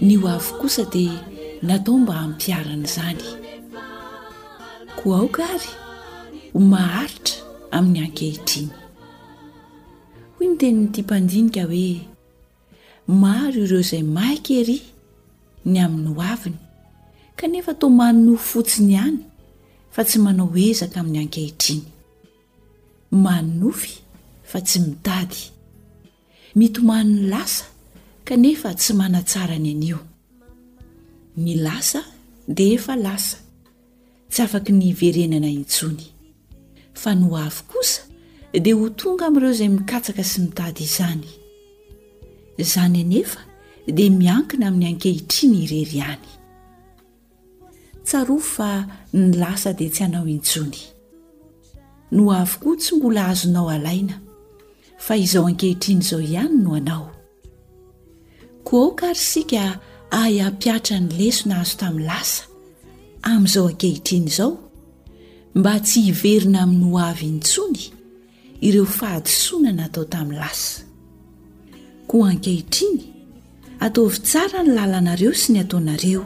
Ny ho avy kosa dia natao mba hampiharana izany. Koa aoka àry ho maharitra amin'ny ankehitriny. Hoy ny tenin'ity mpandinika hoe, Maro ireo izay maika erỳ ny amin'ny ho aviny, kanefa toa manohy fotsiny ihany fa tsy manao ezaka amin'ny ankehitriny. Manofy fa tsy mitady. Mitomany ny lasa kanefa tsy manatsara ny anio. Ny lasa dia efa lasa, tsy afaky ny hiverenana intsony. Fa ny ho avy kosa dia ho tonga amin'ireo izay mikatsaka sy mitady izany. Izany anefa dia miankina amin'ny ankehitriny irery ihany. Tsarovy fa ny lasa dia tsy anao intsony. Ny ho avy koa tsy mbola azonao alaina, fa izao ankehitriny izao ihany no anao. Koa aoka ary isika hahay hampihatra ny lesona azo tamin'ny lasa, amin'izao ankehitriny izao, mba tsy hiverina amin'ny ho avy intsony, ireo fahadisoana natao tamin'ny lasa. Koa ankehitriny, ataovy tsara ny lalanareo sy ny ataonareo,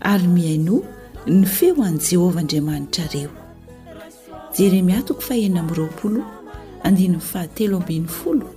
ary mihaino ny feo an'i Jehovah Andriamanitrareo. Jeremia toko fahenina amby roapolo, andininy fahatelo ambin'ny folo.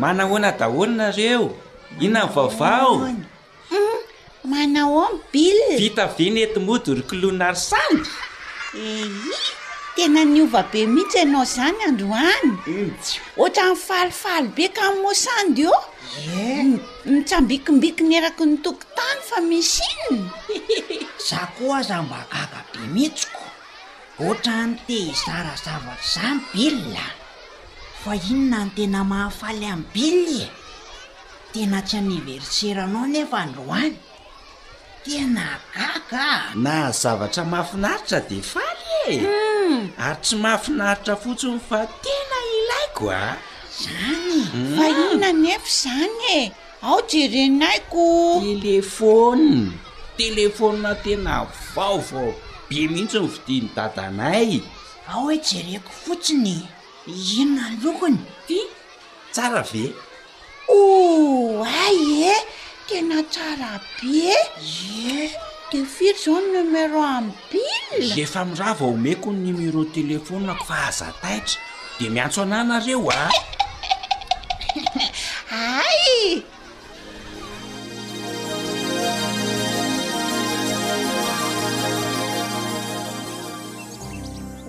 Manahoana daholo nareo? Inona ny vaovao? Hum, manahoana Bill? Vita ve ny enti-mody ry clown ary sandy? Ehi, tena niova be mihitsy ianao izany androany. Injy. Ohatran'ny falifaly be kamo sandy ô. Ie, mitsambikimbikina eraky ny tokotany fa misy inona? Za koa aza mba gaga be mihitsy ko. Ohatran'ny te hizara zavatra izany Bill a! Fa inona no tena mahafaly an'i Bill e? Tena tsy anniverseranao nefa androany. Tena gaga ah! Nahazo zavatra mahafinaritra dia faly e! Ary tsy mahafinaritra fotsiny fa tena ilaiko a! Zany e! Fa inona anefa izany e? Ao jerenay ko! Telefaonina! Telefaonina tena vaovao be mihitsy ny vidin'i dadanay! Ao e jereko fotsiny e! Inona ny lokony? Ty? Tsara ve? Ouay e! Tena tsara be e! Ie! Dia firy izao ny numéro an'i Bill? Efa mirary vao omeko ny numéro téléphone-ko fa aza taitra. Dia miantso anà nareo a! Ay!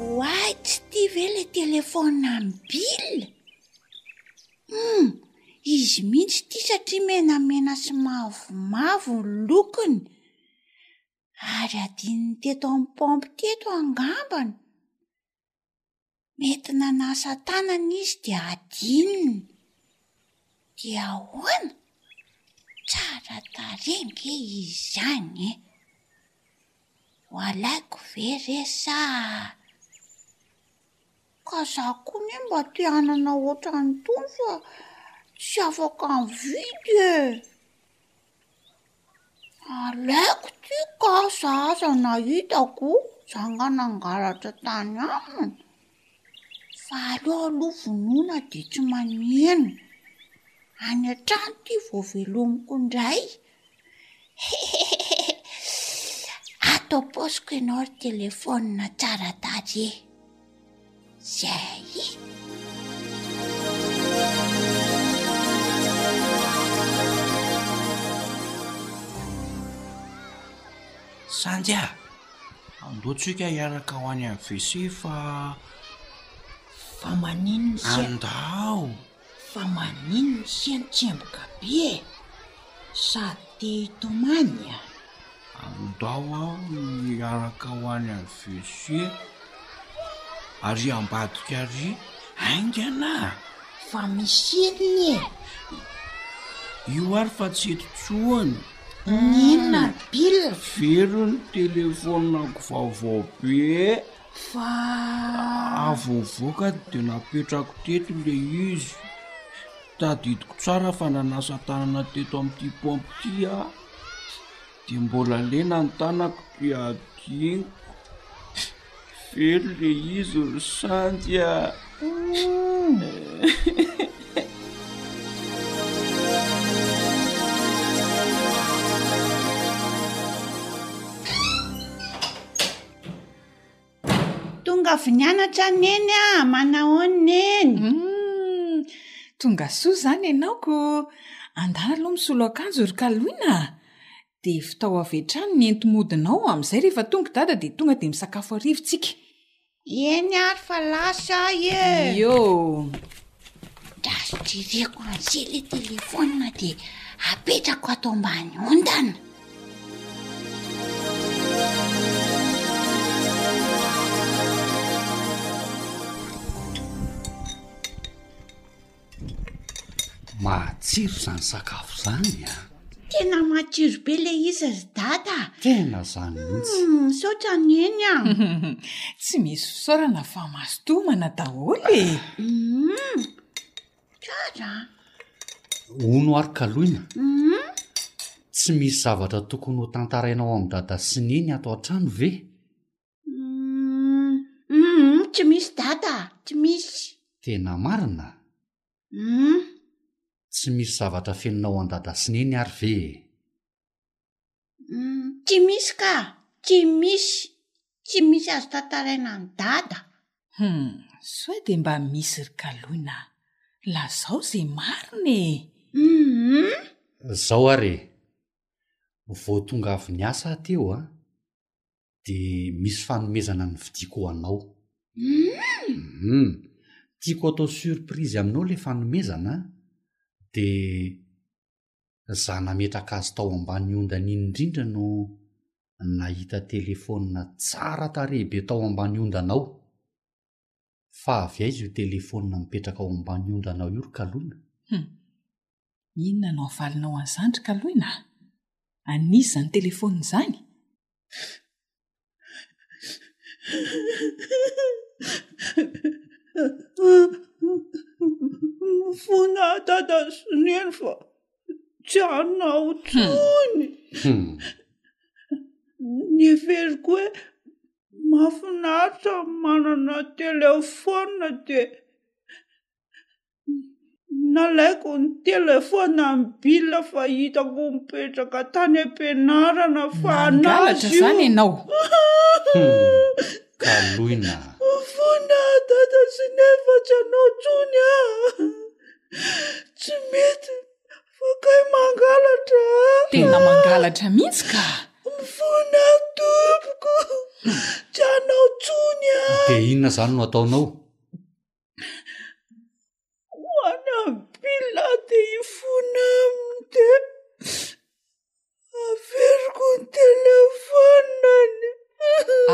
Ouay! Tsy tia ve ilay téléphone an'i Bill? Humm! Izy mihitsy ity satria menamena sy mavomavo ny lokony ary adinony teto amin'ny paompy teto angambany. Mety nanasa tanana izy dia adinony. Dia ahoana? Tsara tarehy nge izy izany e! Ho alaiko ve re sa? Ka za koa ne mba te hanana ohatran'itony fa tsy afaka mividy e! Alaiko ity ka sahaza nahitako zanga nangalatra tany aminy fa aleo aloha vonoina dia tsy maneno, any an-trano ity vao velomiko indray. Hehehehe! Ato am-paosiko ianao ry telefaonina tsara tarehy. Zay! Sanjy a! Andao tsika hiaraka ho any amin'ny WC fa. Fa maninona? Andao! Fa maninona isia no tsemboka be e? Sa te hitomany a? Andao aho hiaraka ho any amin'ny WC ary ambadika ary haingana a! Fa misy inona e? Io ary fa tsy eto intsony. Ny inona ry Bill? Very ny telefaoniko vaovao be. Fa avoavoakany dia napetrako teto ilay izy. Tadidiko tsara fa nanasa tanana teto amin'ity paompy ity aho, dia mbola lena ny tanako dia hadinoko. Very ilay izy ry sandy a! Tonga avy nianatra Neny a! Manahoana Neny? Humm! Tonga soa izany ianao ko! Andà aloha misolo akanjo ry Kaloina a! Dia votao avy hatrany ny enti-modinao, amin'izay rehefa tonga i Dada dia tonga dia misakafo hariva isika. Eny ary fa lasa aho e! Ioo! Drazo jereko am'zay le telefaonina de apetrako ato ambany ondana. Matsiro zany sakafo zany a. Tena mature be le izy ry dada a! Tena izany mihitsy. Hum, misaotra Neny a! Tsy misy fisaorana fa mazotomana daholo e! Hum, tsara a! Hono ary Kaloina, Hum, tsy misy zavatra tokony hotantaraina ao amin'i Dada sy Neny ato an-trano ve? Uhm uhm tsy misy dada a! tsy misy. Tena marina? Uhm. Tsy misy zavatra afenina ao an-dada sy neny ary ve e? Uhm tsy misy ka! tsy misy! tsy misy azo tantaraina an'i dada. Humm sao dia mba misy ry kaloina a! lazao izay marina e! Uhm. Izao ary e! vao tonga avy niasa aho teo a! dia misy fanomezana novidiako ho anao. Hum! Tiako atao surprise aminao ilay fanomezana an! Dia izaho nametraka azy tao ambany ondany iny indrindra no nahita telefaonina tsara tarehy be tao ambany ondana ao. fa avy aiza io telephone mipetraka ao ambany ondranao io ry kaloina? Hum! Inona no havalinao an'izany ry kaloina a! An'iza izany telephone izany? Mifona aho dada sy neny fa tsy anao intsony! Hum! Ny heveriko hoe Mahafinaritra ny manana telefaonina dia nalaiko ny telefaonina mobile fa hitako mipetraka tany am-pianarana fa an'azy io. Nangalatra izany ianao. Ka loina. Fona dada sy nefa tsy anao intsony ah. Tsy mety. Fa kay mangalatra a! Tena mangalatra mihitsy ka! Mifona tompoko! Tsy anao tsony a! Dia inona izany no ataonao? Ho any am-billah dia hifona aminy dia averiko ny telefaoniny.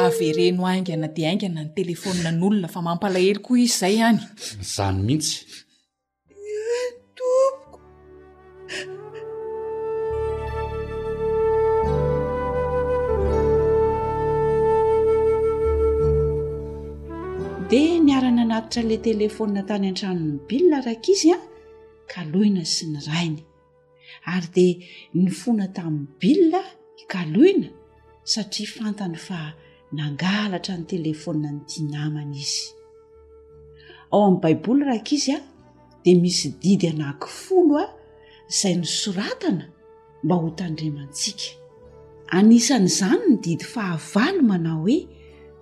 Avereno haingana dia haingana ny telefaoninan'olona fa mampalahelo koa izy izay any. Izany mihitsy. dia niara-nanatitra ilay telefona tany an-tranon'ny Bill ry ankizy an, ka loina sy ny rainy. ary dia nifona tamin'i Bill hikaloina satria fantany fa nangalatra ny telefaonin'ity namany izy. Ao amin'ny Baiboly ry ankizy a, dia misy didy anakifolo a izay nosoratana mba ho tandremantsika. Anisan'izany ny didy fahavalo manao hoe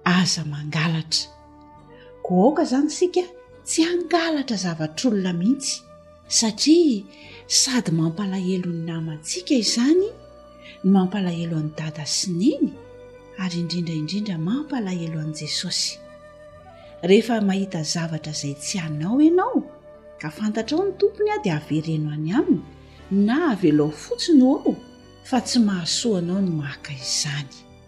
aza mangalatra. Koa aoka izany isika tsy hangalatra zavatr'olona mihitsy. satria sady mampalahelo ny namantsika izany, ny mampalahelo an'i Dada sy Neny ary indrindra indrindra mampalahelo an'i Jesosy. Rehefa mahita zavatra izay tsy anao ianao ka fantatrao ny tompony dia avereno any aminy na avelao fotsiny ho ao fa tsy mahasoa anao ny maka izany.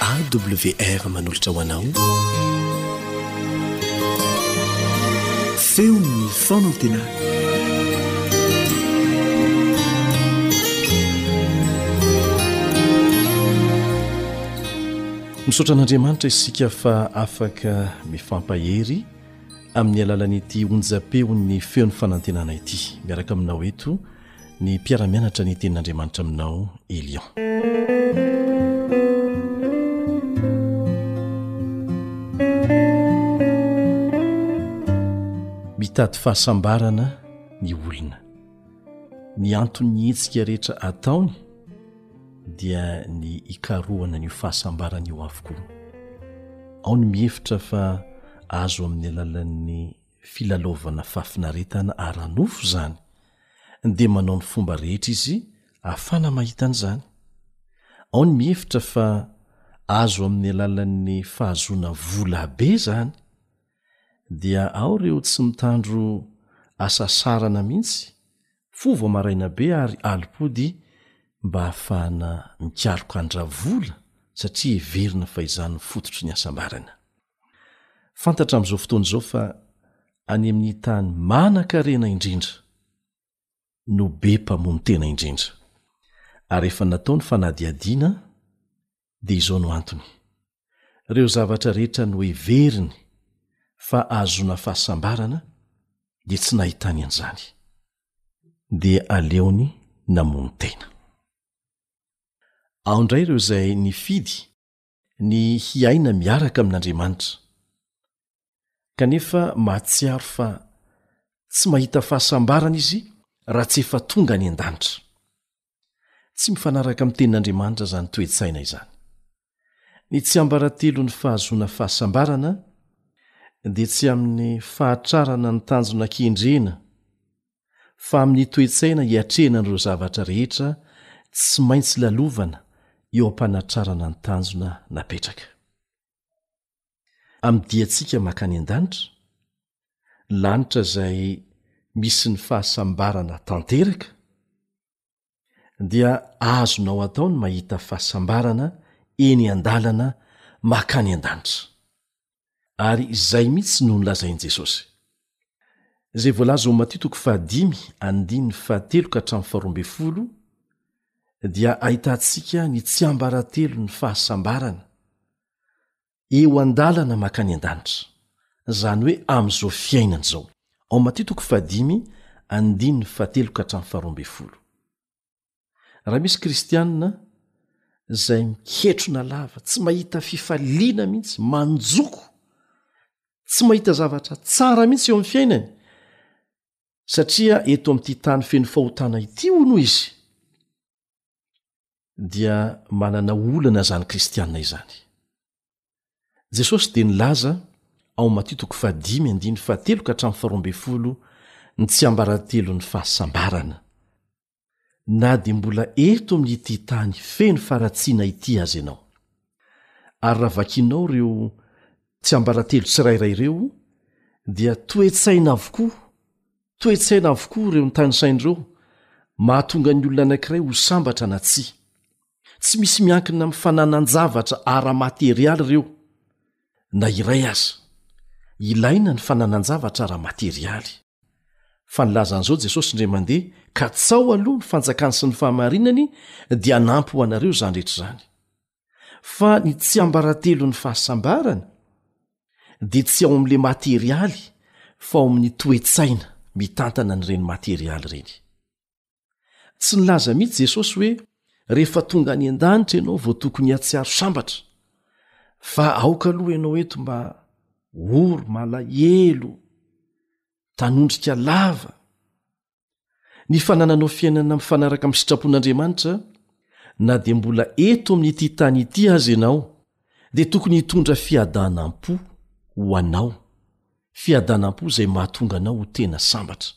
AWR manolotra ho anao feon'ny fanantenana misaotra an'andriamanitra isika fa afaka mifampahery amin'ny alalan'ity onja-peon'ny feon'ny fanantenana ity miaraka aminao eto ny mpiara-mianatra ny tenin'Andriamanitra aminao Elion. Mitady fahasambarana ny olona. Ny anton'ny hetsika rehetra ataony dia ny hikarohana an'io fahasambarana io avokoa. Ao ny mihevitra fa azo amin'ny alalan'ny filalaovana fahafinaretana ara-nofo izany, dia manao ny fomba rehetra izy ahafana mahita an'izany. Ao ny mihevitra fa azo amin'ny alalan'ny fahazoana vola be izany, dia ao ireo tsy mitandro asa sarana mihitsy, mifoha vao maraina be ary alim-pody mba ahafahana mikaroka an-dravola satria heverina fa izany ny fototry ny hasambarana. Fantatra amin'izao fotoana izao fa any amin'ny tany manan-karena indrindra no be mpamono tena indrindra, ary efa natao ny fanadihadiana dia izao no antony, ireo zavatra rehetra noheveriny fa ahazoana fahasambarana dia tsy nahitany an'izany, dia aleony namono tena. Ao indray ireo izay nifidy ny hiaina miaraka amin'Andriamanitra. Kanefa mahatsiaro fa tsy mahita fahasambarana izy raha tsy efa tonga any an-danitra. Tsy mifanaraka amin'ny tenin'Andriamanitra izany toe-tsaina izany. Ny tsiambaratelon'ny fahazoana fahasambarana dia tsy amin'ny fahatrarana ny tanjona kendrena fa amin'ny toe-tsaina hiatrehana an'ireo zavatra rehetra tsy maintsy lalovana eo am-panatrarana ny tanjona napetraka. Amin'ny diantsika mankany an-danitra, lanitra izay misy ny fahasambarana tanteraka, dia azonao atao ny mahita fahasambarana eny an-dalana makany an-danitra. Ary izay mihitsy no nolazain'i Jesosy. Izay voalaza ao Matio toko fahadimy andininy fahatelo ka hatramin'ny faharoa ambin'ny folo dia ahitantsika ny tsiambaratelo ny fahasambarana, eo an-dalana makany an-danitra, izany hoe amin'izao fiainana izao. Ao Matio toko fahadimy andininy fahatelo ka hatramin'ny faharoa ambin'ny folo. Raha misy kristianina izay miketrona lava, tsy mahita fifaliana mihitsy, manjoko, tsy mahita zavatra tsara mihitsy eo amin'ny fiainany, satria eto amin'ity tany feno fahotana ity hono izy, dia manana olana izany kristianina izany jesosy dia nilaza ao matitoko fa dimy andiny fa telo ka hatramin'ny faroambe folo ny tsy ambarantelo ny fahasambarana na dia mbola eto amin'ny ity tany feno faratsiana ity azy ianao ary raha vakinao ireo tsy ambarantelo tsirairay ireo dia toetsaina avokoa Toe-tsaina avokoa ireo notanisainy ireo mahatonga ny olona anankiray ho sambatra na tsia. Tsy misy miankina amin'ny fananan-javatra ara-materialy ireo na iray aza. Ilaina ny fananan-javatra ara-materialy. Fa nilaza an'izao Jesosy indray mandeha, Katsaho aloha ny fanjakany sy ny fahamarinany, dia hanampy ho anareo izany rehetra izany. fa ny tsiambaratelon'ny fahasambarana dia tsy ao amin'ilay materialy fa ao amin'ny toe-tsaina mitantana an'ireny materialy ireny tsy nilaza mihitsy jesosy hoe rehefa tonga any an-danitra ianao vao tokony hatsiaro sambatra fa aoka aloha ianao eto mba ory malahelo tanondrika lava Ny fanananao fiainana mifanaraka amin'ny sitrapon'Andriamanitra, na dia mbola eto amin'ity tany ity aza ianao, dia tokony hitondra fiadanam-po ho anao, fiadanam-po izay mahatonga anao ho tena sambatra.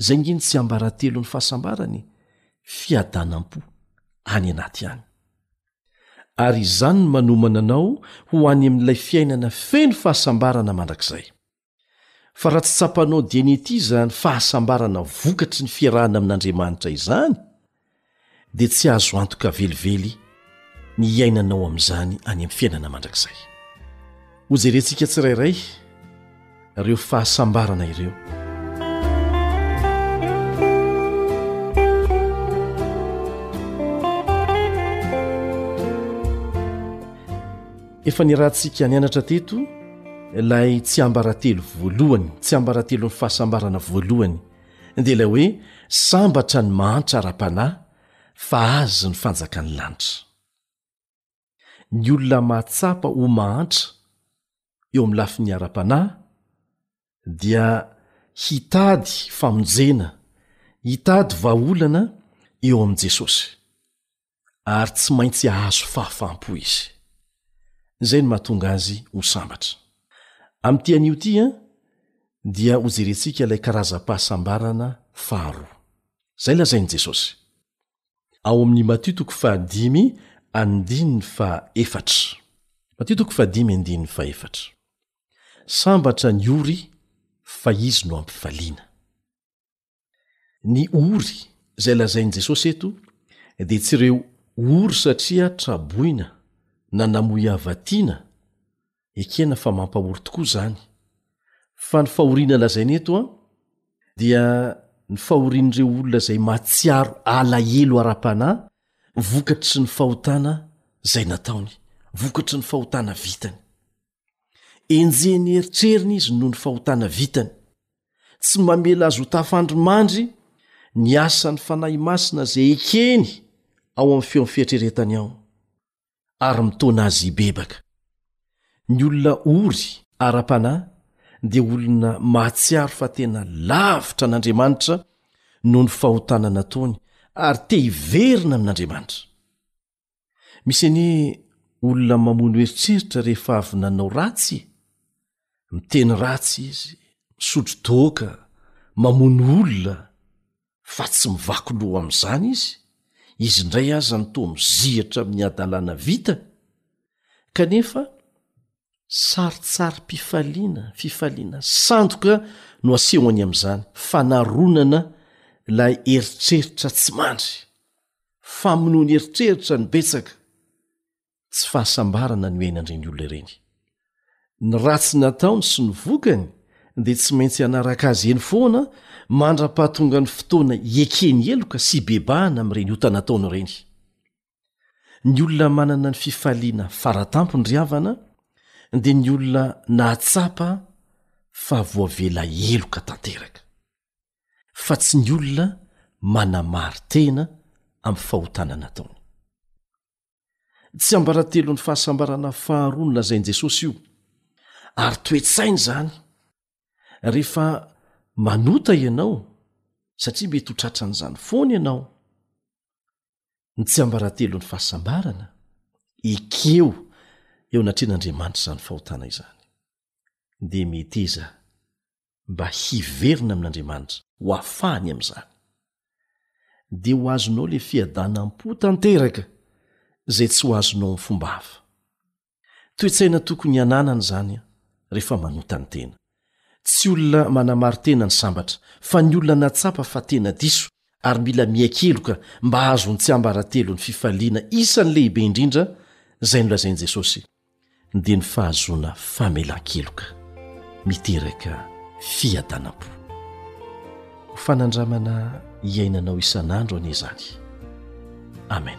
Izay ange ny tsiambaratelon'ny fahasambarana e, fiadanam-po any anaty any. Ary izany no manomana anao ho any amin'ilay fiainana feno fahasambarana mandrakizay. Fa raha tsy tsapanao dieny ety izany fahasambarana vokatry ny fiarahana amin'Andriamanitra izany, dia tsy azo antoka velively ny hiainanao amin'izany any amin'ny fiainana mandrakizay. Hojerentsika tsirairay ireo fahasambarana ireo. Efa niarahantsika nianatra teto ilay tsiambaratelo voalohany, tsiambaratelon'ny fahasambarana voalohany, dia ilay hoe sambatra ny mahantra ara-panahy fa azy ny fanjakan'ny lanitra. Ny olona mahatsapa ho mahantra eo amin'ny lafiny ara-panahy dia hitady famonjena, hitady vahaolana eo amin'i Jesosy. ary tsy maintsy hahazo fahafaham-po izy. Izay no mahatonga azy ho sambatra. Amin'ity anio ity an, dia hojerentsika ilay karazam-pahasambarana faharoa. Izay lazain'i Jesosy. Ao amin'ny Matio toko fahadimy andininy fahefatra. Matio toko fahadimy andininy fahefatra. Sambatra ny ory fa izy no ampifaliana. Ny ory izay lazain'i Jesosy eto dia tsy ireo ory satria tra-boina na namoiavatiana, ekena fa mampahory tokoa izany, fa ny fahoriana lazaina eto an, dia ny fahorian'ireo olona izay mahatsiaro alahelo ara-panahy vokatry ny fahotana izay nataony, vokatry ny fahotana vitany. Enjehiny eritreriny izy noho ny fahotana vitany. Tsy mamela azy ho tafandrimandry ny asan'ny Fanahy Masina izay ekeny ao amin'ny feon'ny fieritreretany ao, ary mitaona azy hibebaka. Ny olona ory ara-panahy dia olona mahatsiaro fa tena lavitra an'Andriamanitra noho ny fahotana nataony ary te hiverina amin'Andriamanitra. Misy anie olona mamono eritreritra rehefa avy nanao ratsy e. Miteny ratsy izy, misotro doaka, mamono olona fa tsy mivaky loha amin'izany izy. Izy indray aza no toa mizihatra amin'ny hadalana vita kanefa sarintsarim-pifaliana, fifaliana sandoka no asehony amin'izany, fanaronana ilay eritreritra tsy mandry. famonoany eritreritra ny betsaka tsy fahasambarana ny oainan'ireny olona ireny ny ratsy nataony sy ny vokany dia tsy maintsy hanaraka azy eny foana mandra-pahatonga ny fotoana iekeny eloka sy bebahana amin'ireny ota nataony ireny ny olona manana ny fifaliana faratampo ny ry havana dia ny olona nahatsapa fa voavela eloka tanteraka fa tsy ny olona manamari-tena amin'ny fahotana nataony tsy ambaratelon'ny fahasambarana faharoa ny lazain'i jesosy io ary toetsaina izany rehefa manota ianao satria mety ho tratra an'izany foana ianao ny tsy ambaratelon'ny fahasambarana ekeo eo anatrehan'andriamanitra izany fahotana izany dia meteza mba hiverina amin'Andriamanitra ho afahany amin'izany. Dia ho azonao ilay fiadanam-po tanteraka izay tsy ho azonao amin'ny fomba hafa. Toe-tsaina tokony hananana izany rehefa manota ny tena. Tsy olona manamari-tena ny sambatra, fa ny olona nahatsapa fa tena diso ary mila miaiky-heloka mba hahazoany tsiambaratelo ny fifaliana isan'ny lehibe indrindra izay nolazain'i Jesosy. dia ny fahazoana famelan-keloka miteraka fiadanam-po. Ho fanandramana iainanao isan'andro anie izany. Amen.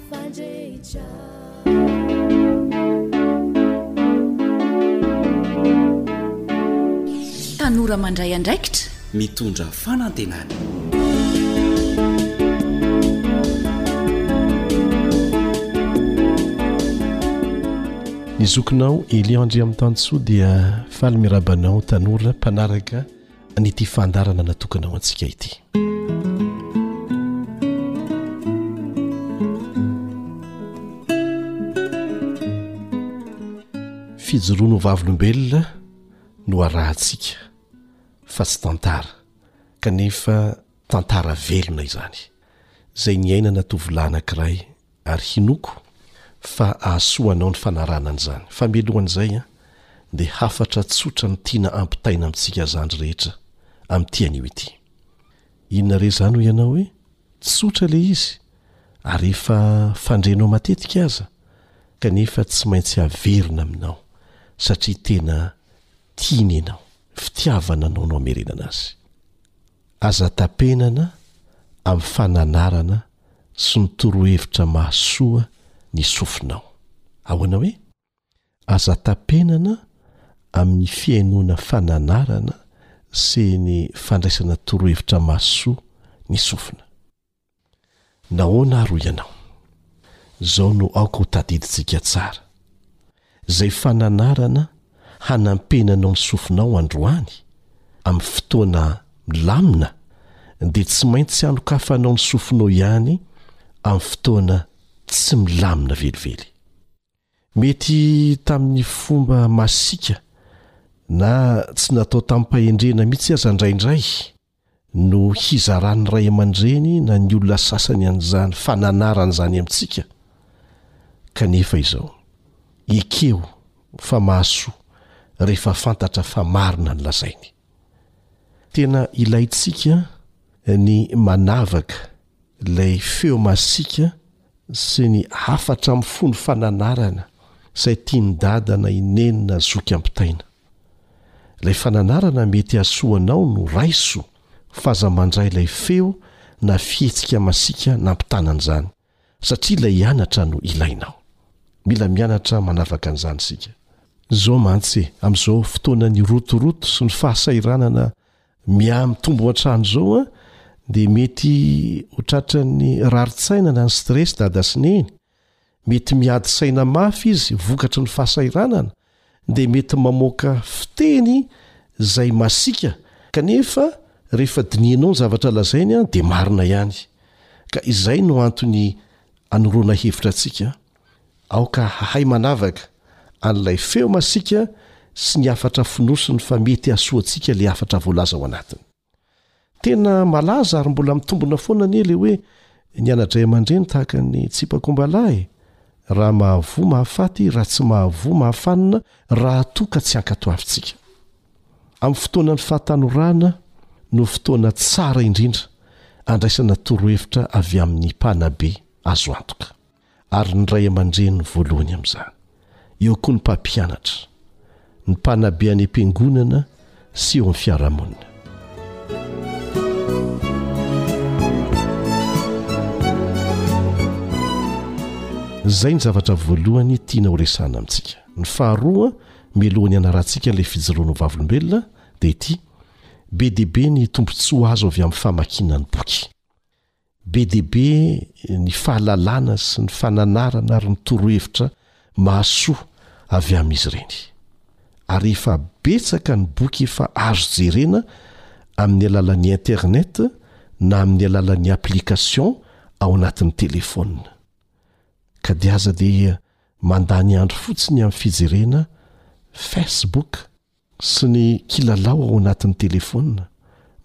Tanora mandray andraikitra, mitondra fanantenana. Ny zokinao Elia Andriamitantsoa dia faly miraba anao tanora mpanaraka an'ity fandarana natokana ho antsika ity fijoroana ho vavolombelona no arahantsika fa tsy tantara kanefa tantara velona izany izay niainana tovolahy anankiray Ary hinoako fa hahasoa anao ny fanarahana an'izany. Fa mialohan'izay, dia hafatra tsotra no tiana ampitaina amintsika zandry rehetra amin'ity anio ity. Inona re izany hoy ianao hoe tsotra ilay izy ary efa fandrenao matetika aza, kanefa tsy maintsy averina aminao satria tena tiany ianao, fitiavana anao no hamerenana azy. Aza tapenana amin'ny fananarana sy ny torohevitra mahasoa ny sofinao. Ahoana hoe? Aza tapenana amin'ny fihainoana fananarana sy ny fandraisana torohevitra mahasoa ny sofina. Nahoana ary hoy ianao? Izao no aoka hotadidintsika tsara. Izay fananarana hanampiana anao ny sofinao androany, amin'ny fotoana milamina, dia tsy maintsy hanokafanao ny sofinao ihany amin'ny fotoana tsy milamina velively. Mety tamin'ny fomba masiaka na tsy natao tamim-pahendrena mihitsy aza indraindray. no hizaran'ny ray aman-dreny na ny olona sasany an'izany fananarana izany amintsika, kanefa izao, ekeo fa mahasoa rehefa fantatra fa marina ny lazainy. Tena ilaintsika ny manavaka ilay feo masiaka sy ny hafatra mifono fananarana izay tian'i dada na i neny na zoky ampitaina. Ilay fananarana mety hahasoa anao no raiso f'aza mandray ilay feo na fihetsika masiaka nampitana an'izany, satria ilay anatra no ilainao. Mila mianatra manavaka an'izany isika. Izao mantsy e, amin'izao fotoanan'ny rotoroto sy ny fahasahiranana mihamitombo hatrany izao an, dia mety ho tratran'ny rarin-tsaina na ny stress dada sy neny, Mety miady saina mafy izy vokatry ny fahasahiranana dia mety mamoaka fiteny izay masiaka kanefa rehefa dinihinao ny zavatra lazainy dia marina ihany. Ka izay no antony anoroana hevitra antsika. Aoka hahay manavaka an'ilay feo masiaka sy ny hafatra fonosiny fa mety hahasoa antsika ilay hafatra voalaza ao anatiny. Tena malaza ary mbola mitombona foana anie le hoe ny anadray amandreny tahaka ny tsipakombala e! Raha mahavoa mahafaty raha tsy mahavoa mahafanina raha toa ka tsy ankatoavintsika. Amin'ny fotoanan'ny fahatanorana no fotoana tsara indrindra andraisana torohevitra avy amin'ny mpanabe azo antoka. ary ny ray aman-dreny voalohany amin'izany. Eo koa ny mpampianatra, ny mpanabe any am-piangonana sy eo amin'ny fiarahamonina. Izay ny zavatra voalohany tiana ho resahana amintsika. Ny faharoa, mialohan'ny hanarahantsika ilay fijoroana ho vavolombelona, dia ity, Be dia be ny tombontsoa azo avy amin'ny famakiana ny boky. Be dia be ny fahalalana sy ny fananarana ary ny torohevitra mahasoa avy amin'izy ireny. Ary efa betsaka ny boky efa azo jerena amin'ny alalan'ny Internet na amin'ny alalan'ny application ao anatin'ny telefaonina. Ka dia aza dia mandany andro fotsiny amin'ny fijerena Facebook. sy ny kilalao ao anatin'ny telefaonina,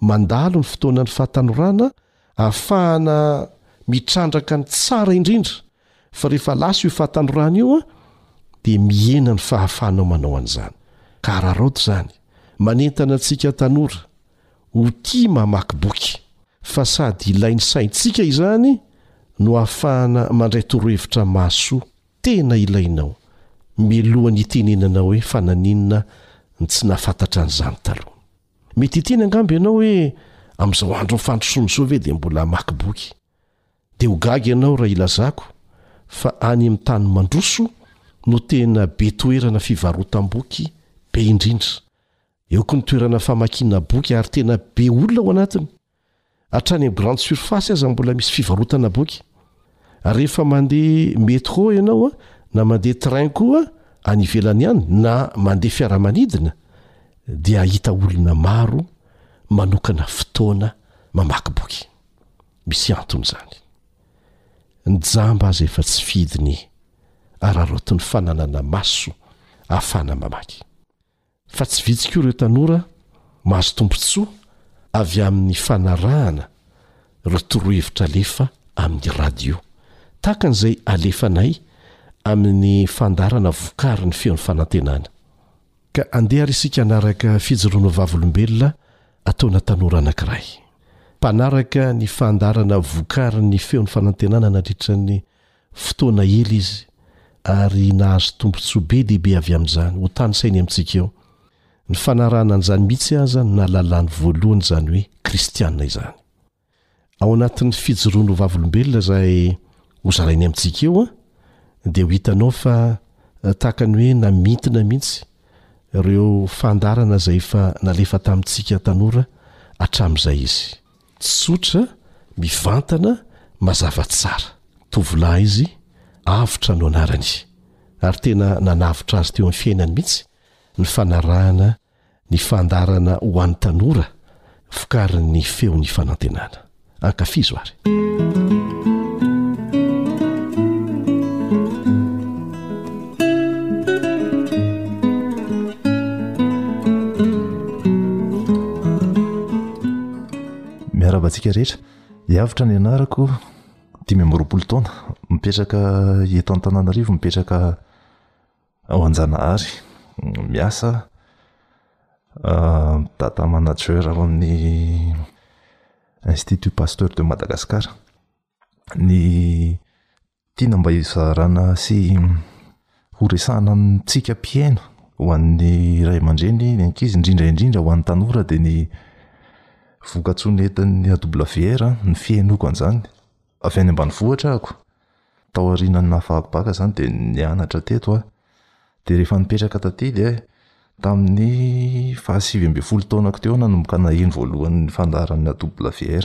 mandalo ny fotoanan'ny fahatanorana ahafahana mitrandraka ny tsara indrindra fa rehefa lasa io fahatanorana io dia mihena ny fahafahanao manao an'izany ka araraoty izany manentana antsika tanora ho tia mamaky boky fa sady ilain'ny saintsika izany no ahafahana mandray torohevitra mahasoa Tena ilainao mialoha ny hitenenana hoe fa naninona ny tsy nahafantatra an'izany taloha. Mety hiteny angamba ianao hoe amin'izao andron'ny fandrosoana izao ve dia mbola hamaky boky. Dia ho gaga ianao raha ilazako fa any amin'ny tany mandroso no tena be toerana fivarotam-boky be indrindra. Eo koa ny toerana famakiana boky ary tena be olona ao anatiny. Hatrany amin'ny grande surface aza mbola misy fivarotana boky. Rehefa mandeha métro ianao na mandeha train koa any ivelany any na mandeha fiaramanidina dia hahita olona maro manokana fotoana mamaky boky. Misy antony izany. Ny jamba aza efa tsy fidiny araraotin'ny fananana maso ahafahana mamaky. Fa tsy vitsy koa ireo tanora mahazo tombontsoa avy amin'ny fanarahana ireo torohevitra alefa amin'ny radio, tahaka an'izay alefanay amin'ny fandaharana vokarin'ny Feon'ny Fanantenana. Ka andeha ary isika hanaraka fijoroana ho vavolombelona ataona tanora anankiray, mpanaraka ny fandaharana vokarin'ny Feon'ny Fanantenana nandritra ny Fotoana ela izy, ary nahazo tombontsoa be dia be avy amin'izany. Hotanisainy amintsika eo. Ny fanarahana an'izany mihitsy aza no nahalalany voalohany izany hoe Kristiana izany. Ao anatin'ny fijoroany ho vavolombelona izay hozarainy amintsika eo, dia ho hitanao fa tahaka ny hoe namintina mihitsy ireo fandaharana izay efa nalefa tamintsika tanora hatramin'izay izy. Tsotra, mivantana, mazava tsara. Tovolahy izy, Avotra no anarany. Ary tena nanavotra azy teo amin'ny fiainany mihitsy ny fanarahana ny fandaharana ho an'ny tanora vokarin'ny Feon'ny Fanantenana. Ankafizo ary. miarabantsika rehetra iavitra ny anarako dimy ambyroapolo taona mipetraka eto antananarivo mipetraka ao anjanahary miasa ah, data manager ao amin'ny institut pasteur de madagascar ny Tiana mba hizarana sy horesahana amintsika mpihaino ho an'ny ray aman-dreny ny ankizy, indrindra indrindra ho an'ny tanora dia ny vokatsoa nentin'ny AWR no fihenoako an'izany. Avy any ambanivohitra aho, taorian'ny nahafahako baka izany dia nianatra teto aho. Dia rehefa nipetraka taty dia tamin'ny fahasivy ambin'ny folo taonako teo aho nanomboka naheno voalohany ny fandaharan'ny AWR.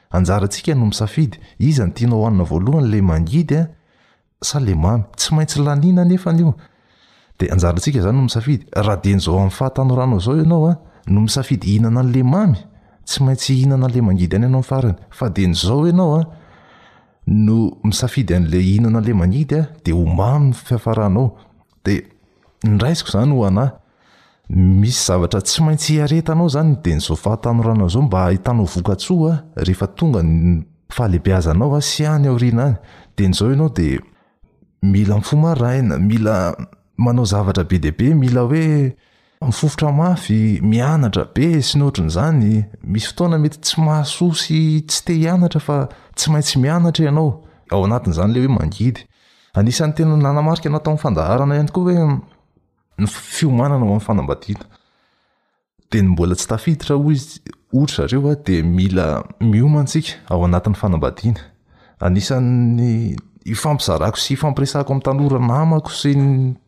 Anjarantsika no misafidy, iza no tianao hanina voalohany, ilay mangidy sa ilay mamy? Tsy maintsy laniana anefa io. Dia anjarantsika izany no misafidy. Raha dieny izao amin'ny fahatanoranao izao ianao no misafidy hihinana an'ilay mamy, tsy maintsy hihinana an'ilay mangidy ihany ianao amin'ny farany. Fa dieny izao ianao no misafidy an'ilay hihinana an'ilay mangidy dia ho mamy ny fiafaranao. de nraisiko zany ho anah misy zavatra tsy maintsy hiaretanao zany ny teni'zao fahatanorana zao mba ahitanao vokatsoa rehefa tonga ny fahalebeazanao a sy any aoriana any de ny zao ianao de mila mifo maraina mila manao zavatra be dia be mila hoe Mifofotra mafy, mianatra be, sy ny ohatran'izany. Misy fotoana mety tsy mahasoa sy tsy te hianatra fa tsy maintsy mianatra ianao. Ao anatin'izany ilay hoe mangidy. Anisan'ny tena nanamarika anao tamin'ny fandaharana ihany koa hoe ny fiomanana ao amin'ny fanambadiana. Dia ny mbola tsy tafiditra, hoy izy, hoy ry zareo dia mila miomana isika ao anatin'ny fanambadiana. Anisan'ny ifampizarako sy ifampiresahako amin'ny tanora namako sy ny.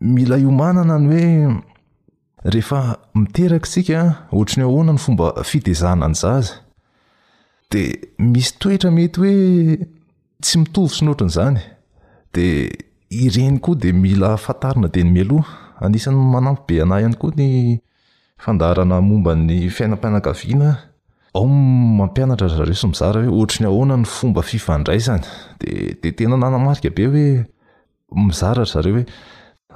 Mila iomanana ny hoe rehefa miteraka isika ohatry ny ahoana ny fomba fitezahana ny zaza. Dia misy toetra mety hoe tsy mitovy sy ny ohatran'izany. Dia ireny koa dia mila fantarina dieny mialoha. Anisan'ny manampy be anà ihany koa ny fandaharana momba ny fiainam-pianakaviana. Ao ny mampianatra ry zareo sy mizara hoe ohatry ny ahoana ny fomba fifandraisana. Dia tena nanamarika be hoe mizara ry zareo hoe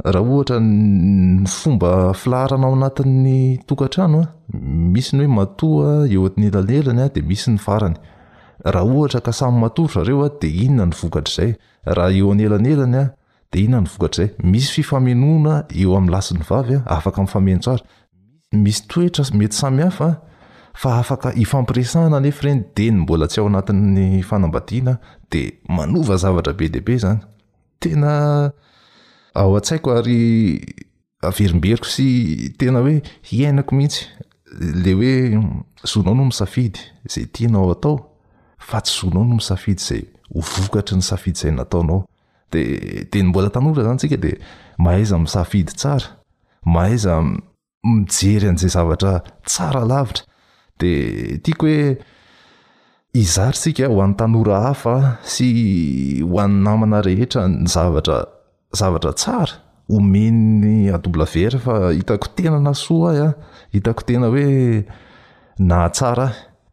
raha ohatra ny fomba filaharana ao anatin'ny tokantrano misy ny hoe matoa eo amin'ny elanelany dia misy ny farany raha ohatra ka samy matoa ry zareo dia inona ny vokatr'izay raha eo anelanelany dia inona ny vokatr'izay misy fifamenoana eo amin'ny lahy sy ny vavy afaka mifameno tsara Misy toetra mety samihafa fa afaka hifampiresahana anefa ireny dia ny mbola tsy ao anatin'ny fanambadiana dia manova zavatra be dia be izany. Tena ao an-tsaiko ary averimberiko sy tena hoe hiainako mihitsy le hoe zonao no misafidy izay tianao atao fa tsy zonao no misafidy izay ho vokatry ny safidy izay nataonao. dia dia ny mbola tanora izany tsika dia mahaiza misafidy tsara mahaiza mijery an'izay zavatra tsara lavitra dia tiako hoe izary tsika ho an'ny tanora hafa sy ho an'ny namana rehetra ny zavatra zavatra tsara omen'ny AWR fa hitako tena nahasoa ahy an hitako tena hoe nahatsara ahy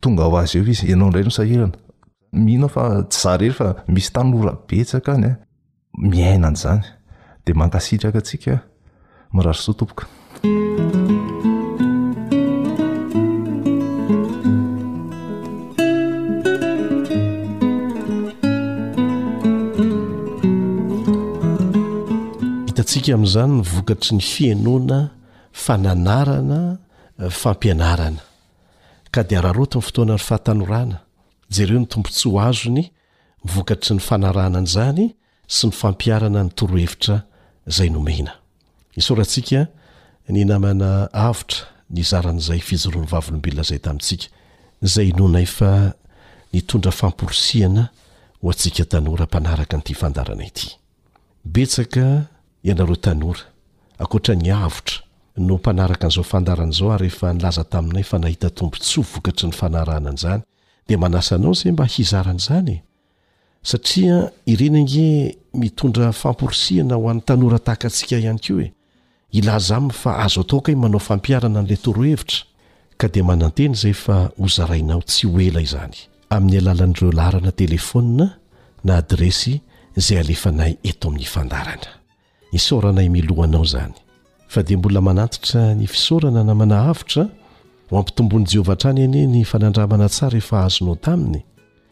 tonga ho azy eo izy ianao indray no sahirana mino aho fa tsy za rery fa misy tany ora betsaka any a miaina an'izany dia mankasitraka antsika mirary soa tompoka hitantsika amin'izany ny vokatry ny fihainoana fananarana fampianarana Ka dia araraoty ny fotoanan'ny fahatanorana, jereo ny tombontsoa azony vokatry ny fanarahana an'izany sy ny fampiharana ny torohevitra izay nomena. Isaorantsika ny namana avotra nizara an'izay fijoroan'ny Vavolombelona izay tamintsika, izay inoanay fa nitondra famporisihana ho antsika tanora mpanaraka an'ity fandaharana ity. Betsaka ianareo tanora, ankoatra ny avotra, no mpanaraka an'izao fandaharana izao ary efa nilaza taminay fa nahita tombontsoa vokatry ny fanarahana an'izany, dia manasa anao izay mba hizara an'izany e! satria ireny ange mitondra famporisihana ho an'ny tanora tahaka antsika ihany koa e! Ilaza aminy fa azo atao kay manao fampiharana an'ilay torohevitra ka dia manantena izay fa hozarainao tsy ho ela izany amin'ny alalan'ireo laharana telefaonina na adiresy izay alefanay eto amin'ny fandaharana. Isaoranay miloha anao izany fa dia mbola manantitra ny fisaorana namana avotra, ho ampitombon'i Jehovah hatrany anie ny fanandramana tsara efa azonao taminy.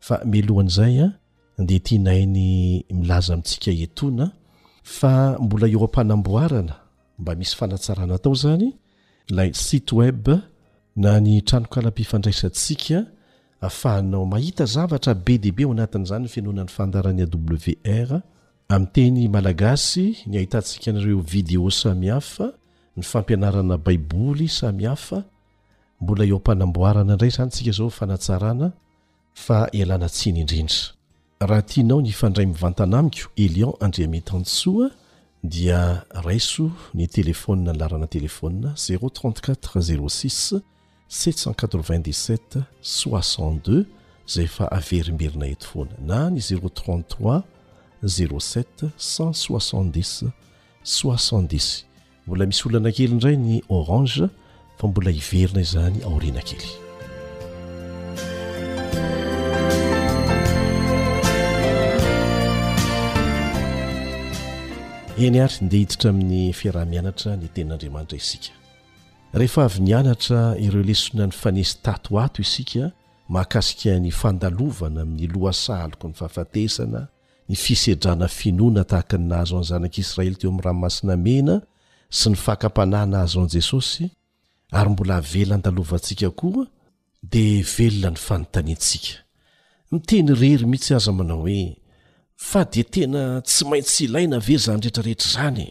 Fa mialohan'izay dia tianay ny milaza amintsika etoana fa mbola eo am-panamboarana, mba misy fanatsarana atao izany, ilay site web na ny tranonkalam-pifandraisantsika ahafahanao mahita zavatra be dia be ao anatin'izany ny fenoana ny fandaharan'ny AWR amin'ny teny malagasy, ny ahitantsika an'ireo vidéo samihafa, ny fampianarana Baiboly samihafa. Mbola eo am-panamboarana indray izany isika izao fanatsarana fa ialana tsiny indrindra. Raha tianao ny hifandray mivantana amiko Elion Andriamitantsoa dia raiso ny telefaonina ny laharana telefaonina zéro trente quatre zéro six sept cent quatre vingt dix sept soixante deux izay efa averimberinay eto foana na ny zéro trente trois zéro sept cent soixante dix soixante dix. Mbola misy olana kely indray ny orange fa mbola hiverina izany aoriana kely. Eny ary ndeha hiditra amin'ny fiaraha-mianatra ny tenin'Andriamanitra isika. Rehefa avy nianatra ireo lesona nifanesy tato ho ato isika mahakasika ny fandalovana amin'ny lohasaha aloky ny fahafatesana, Ny fisedrana finoana tahaka ny nahazo an'ny Zanak'Israely teo amin'ny Ranomasina Mena sy ny fakam-panahy nahazo an'i Jesosy ary mbola avela handalovantsika koa dia hevelona ny fanontaniantsika. Miteny irery mihitsy aza manao hoe, Fa dia tena tsy maintsy ilaina ve izany rehetrarehetra izany?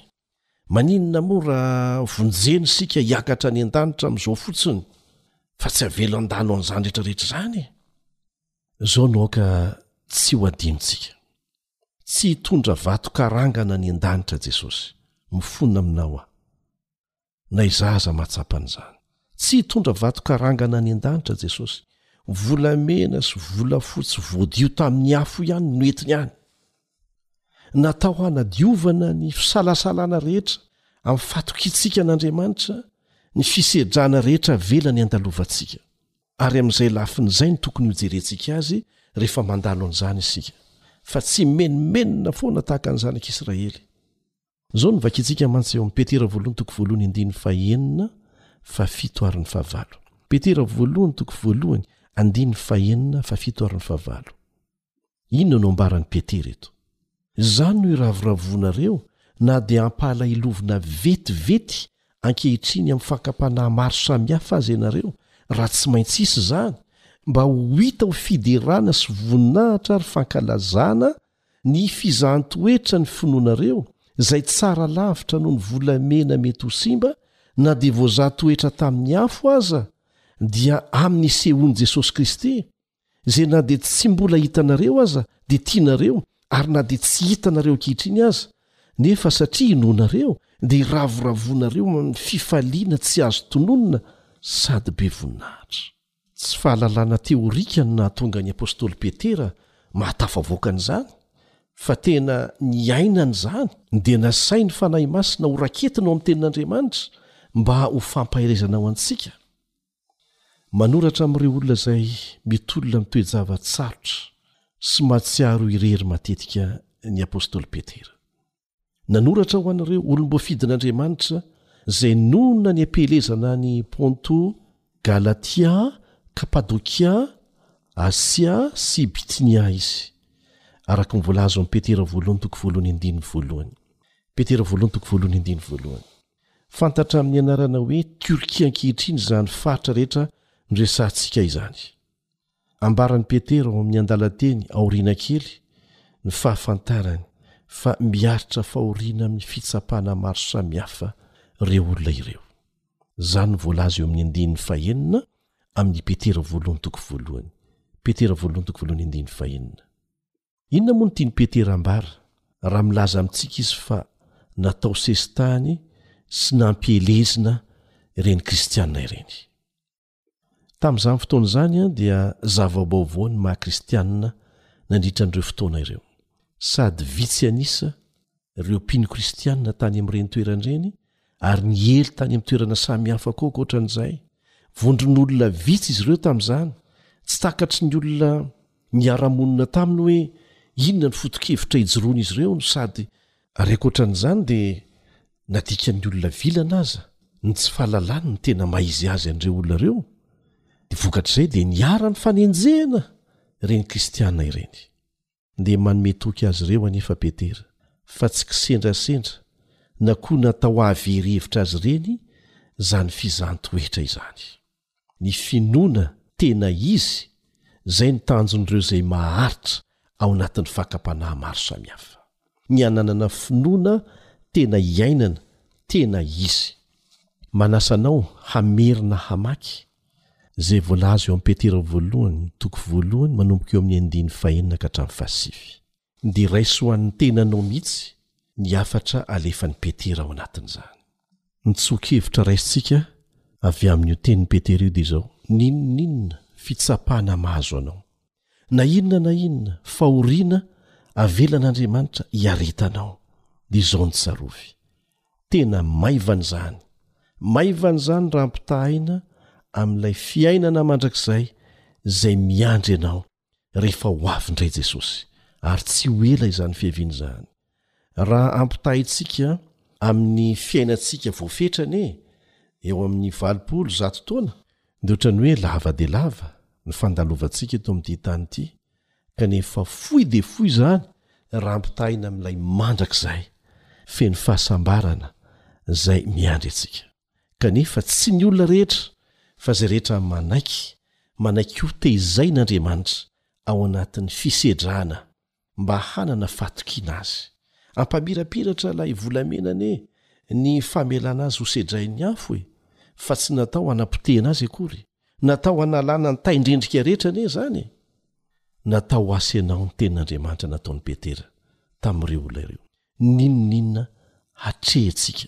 Maninona moa raha vonjeny isika hiakatra any an-danitra amin'izao fotsiny fa tsy avela handalo an'izany rehetra rehetra izany e? Izao no aoka tsy ho adinontsika. Tsy hitondra vato karangana any an-danitra Jesosy. Mifona aminao aho. na izaho aza mahatsapa an'izany tsy hitondra vato karangana any an-danitra jesosy volamena sy volafotsy voadio tamin'ny afo ihany no entiny any natao hanadiovana ny fisalasalana rehetra amin'ny fatokiantsika an'andriamanitra ny fisedrana rehetra velany andalovantsika ary amin'izay lafiny izay ny tokony hojerentsika azy rehefa mandalo an'izany isika fa tsy menomenona foana tahaka ny zanak'isiraely Izao no vakintsika mantsy eo amin'ny Petera voalohony toko voalohony andininy fahenina, fahafito ary ny fahavalo. Petera voalohany toko voalohany andininy fahenina, fahafito ary ny fahavalo. Inona no ambaran'i Petera eto? Izany no iravoravoanareo na dia ampahalahilovina vetivety ankehitriny amin'ny fakam-panahy maro samihafa aza ianareo, raha tsy maintsy hisy izany, mba ho hita ho fiderana sy voninahitra ary fankalazana Ny fizahan-toetra ny finoanareo izay tsara lavitra noho ny volamena mety ho simba na dia voazaha toetra tamin'ny afo aza dia amin'ny nisehoan'i Jesosy Kristy izay na dia tsy mbola hitanareo aza dia tianareo ary na dia tsy hitanareo ankehitriny aza nefa satria inoanareo dia iravoravoanareo amin'ny fifaliana tsy azo tononina sady be voninahitra. Tsy fahalalana teorika no nahatonga ny apostoly Petera mahatafavoaka an'izany, fa tena niainany izany, dia nasain'ny fanahy masina horaketina ao amin'ny Tenin'Andriamanitra mba ho fampaherezana ho antsika. Manoratra amin'ireo olona izay mitolona amin'ny toe-java-tsarotra sy mahatsiaro irery matetika ny apostoly Petera. Nanoratra ho an'ireo olom-boafidin'Andriamanitra izay nonina ny am-pielezana any Ponto, Galatia, Kapadokia, Asia sy Bitinia izy, araka ny voalaza ao amin'ny Petera voalohany toko voalohany andininy voalohany. Petera voalohany toko voalohany andininy voalohany. Fantatra amin'ny anarana hoe Turquie ankehitriny izany faritra rehetra noresahantsika izany. Ambaran'i Petera ao amin'ny andalan-teny aoriana kely ny fahafantarany fa miaritra fahoriana amin'ny fitsapana maro samihafa ireo olona ireo. Izany no voalaza eo amin'ny andininy fahenina amin'i Petera voalohany toko voalohany. Petera voalohany toko voalohany andininy fahenina. Inona moa no tian'i Petera ambara raha milaza amintsika izy fa natao sesitany sy nampielezina ireny kristiana ireny? Tamin'izany fotoana izany dia zava-baovao ny maha-kristianina nandritra an'ireo fotoana ireo. Sady vitsy an'isa ireo mpino kristianina tany amin'ireny toerana ireny ary niely tany amin'ny toerana samy hafa koa ankoatra an'izay. Vondron'olona vitsy izy ireo tamin'izany. Tsy takatry ny olona niara-monina taminy hoe inona ny foto-kevitra ijoroan'izy ireo no sady Ary ankoatran'izany dia nadika ny olona vilana aza ny tsy fahalalany ny tena maha izy azy an'ireo olona ireo dia vokatr'izay dia niharan'ny fanenjehana ireny kristiana ireny. Dia manome toky azy ireo anefa Petera fa tsy kisendrasendra na koa natao hahavery hevitra azy ireny izany fizahan-toetra izany. Ny finoana tena izy izay no tanjon'ireo izay maharitra ao anatin'ny fakam-panahy maro samihafa. Ny hananana finoana tena hiainana tena izy. Manasa anao hamerina hamaky izay voalaza eo amin'ny Petera voalohany, toko voalohany, manomboka eo amin'ny andininy fahenina ka hatramin'ny fahasivy. Dia raiso ho an'ny tenanao mihitsy ny hafatra alefan'i Petera ao anatin'izany. Ny tsoa-kevitra raisintsika avy amin'io tenin'i Petera io dia izao, N'inon'inona fitsapana mahazo anao, na inona na inona fahoriana avelan'Andriamanitra hiaretanao, dia izao no tsarovy, Tena maivana izany, maivana izany raha ampitahaina amin'ilay fiainana mandrakizay izay miandry anao rehefa ho avy indray Jesosy, ary tsy ho ela izany fiaviany izany. Raha ampitahaintsika amin'ny fiainantsika voafetra anie, eo amin'ny valopolo, zato taona, dia ohatran'ny hoe lava dia lava ny fandalovantsika eto amin'ity tany ity, kanefa fohy dia fohy izany raha ampitahaina amin'ilay mandrakizay, feno fahasambarana, izay miandry antsika. kanefa tsy ny olona rehetra fa izay rehetra manaiky, manaiky hotehizaina Andriamanitra ao anatin'ny fisedrana mba hanana fahatokiana Azy. Ampamirapiratra ilay volamena anie ny famelana azy hosedrain'ny afo e! fa tsy natao hanapotehina azy akory, natao hanalana ny taindrendrika rehetra anie izany e! Natao ho asa ianao ny tenin'Andriamanitra nataon'i Petera tamin'ireo olona ireo. N'inon'inona hatrehintsika,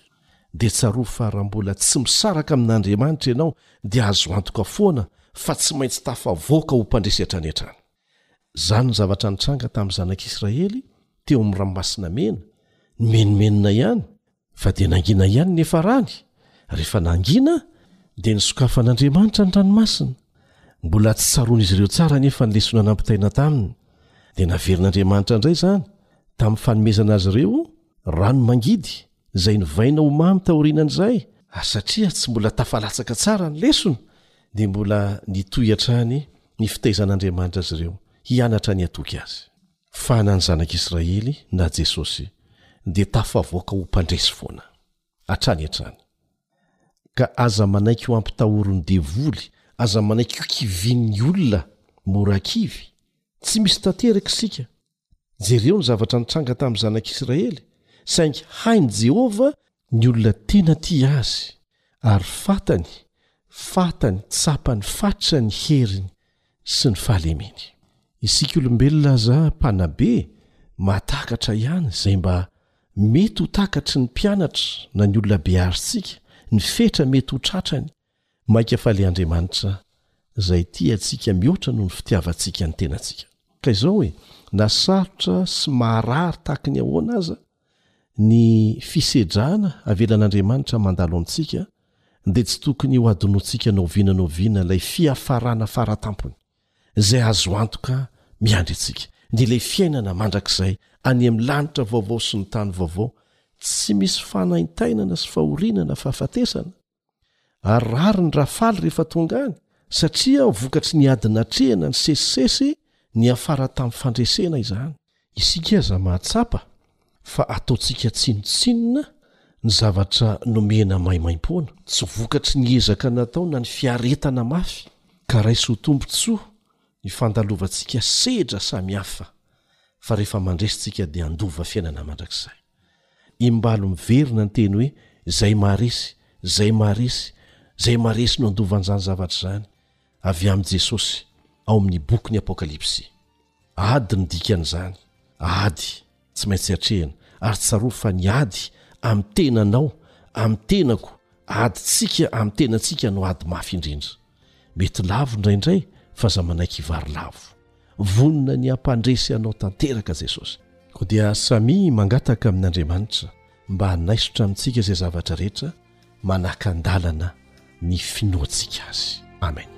dia tsarovy fa raha mbola tsy misaraka amin'Andriamanitra ianao, dia azo antoka foana fa tsy maintsy tafavoaka ho mpandresy hatrany hatrany. Izany no zavatra nitranga tamin'ny Zanak'Israely teo amin'ny Ranomasina Mena, nimenomenona ihany, fa dia nangina ihany ny efa-rany, rehefa nangina, dia nosokafan'Andriamanitra ny ranomasina. Mbola tsy tsaroan'izy ireo tsara anefa ny lesona nampitaina taminy. dia naverin'Andriamanitra indray izany tamin'ny fanomezana azy ireo rano mangidy izay novaina ho mamy taorianan'izay, ary satria tsy mbola tafalatsaka tsara ny lesona, dia mbola nitohy hatrany ny fitaizan'Andriamanitra azy ireo hianatra ny hatoky Azy. Fa na ny Zanak'Israely na Jesosy dia tafavoaka ho mpandresy foana. Hatrany hatrany. Ka aza manaiky ho ampitahorin'ny devoly, aza manaiky ho kivian'ny olona mora kivy. Tsy misy tanteraka isika. Jereo ny zavatra nitranga tamin'ny Zanak'i Israely, saingy hain'i Jehovah ny olona tena tia azy, ary fatany, fatany, tsapany fatrany ny heriny. sy ny fahalemeny. Isika olombelona aza mpanabe mahatakatra ihany izay mba mety ho takatry ny mpianatra na ny olona beaztsika, ny fetra mety ho tratrany, mainka fa ilay Andriamanitra izay tia antsika mihoatra noho ny fitiavantsika ny tenantsika. Ka izao e, na sarotra sy maharary tahaky ny ahoana aza, Ny fisedrana avelan'Andriamanitra mandalo amintsika dia tsy tokony hohadinoantsika na oviana na oviana ilay fiafarana fara tampony, izay azo antoka miandry antsika, dia ilay fiainana mandrakizay any amin'ny lanitra vaovao sy ny tany vaovao, tsy misy fanaintainana sy fahoriana na fahafatesana. ary rariny raha faly rehefa tonga any satria vokatry ny ady natrehina ny sesisesy niafara tamin'ny fandresena izany. Isika aza mahatsapa fa ataontsika tsinontsinona ny zavatra nomena maimaim-poana, tsy vokatry ny ezaka natao na ny fiaretana mafy, ka raiso ho tombontsoa ny fandalovantsika sedra samihafa, fa rehefa mandresy tsika dia handova fiainana mandrakizay. Imbalo miverina ny teny hoe zay maharesy, zay maharesy, zay maharesy no andovan'izany zavatra izany, avy amin'i Jesosy, ao amin'ny bokin'ny Apokalypsy. Ady no dikan'izany. Ady, tsy maintsy atrehina. Ary tsarovy fa ny ady amin'ny tenanao, amin'ny tenako, adintsika amin'ny tenantsika no ady mafy indrindra. Mety lavo indraindray fa aza manaiky hivary lavo. Vonona ny hampandresy anao tanteraka Jesosy. Koa dia samia mangataka amin' Andriamanitra mba hanaisotra amintsika izay zavatra rehetra manakan-dalana ny finoantsika Azy. Amen.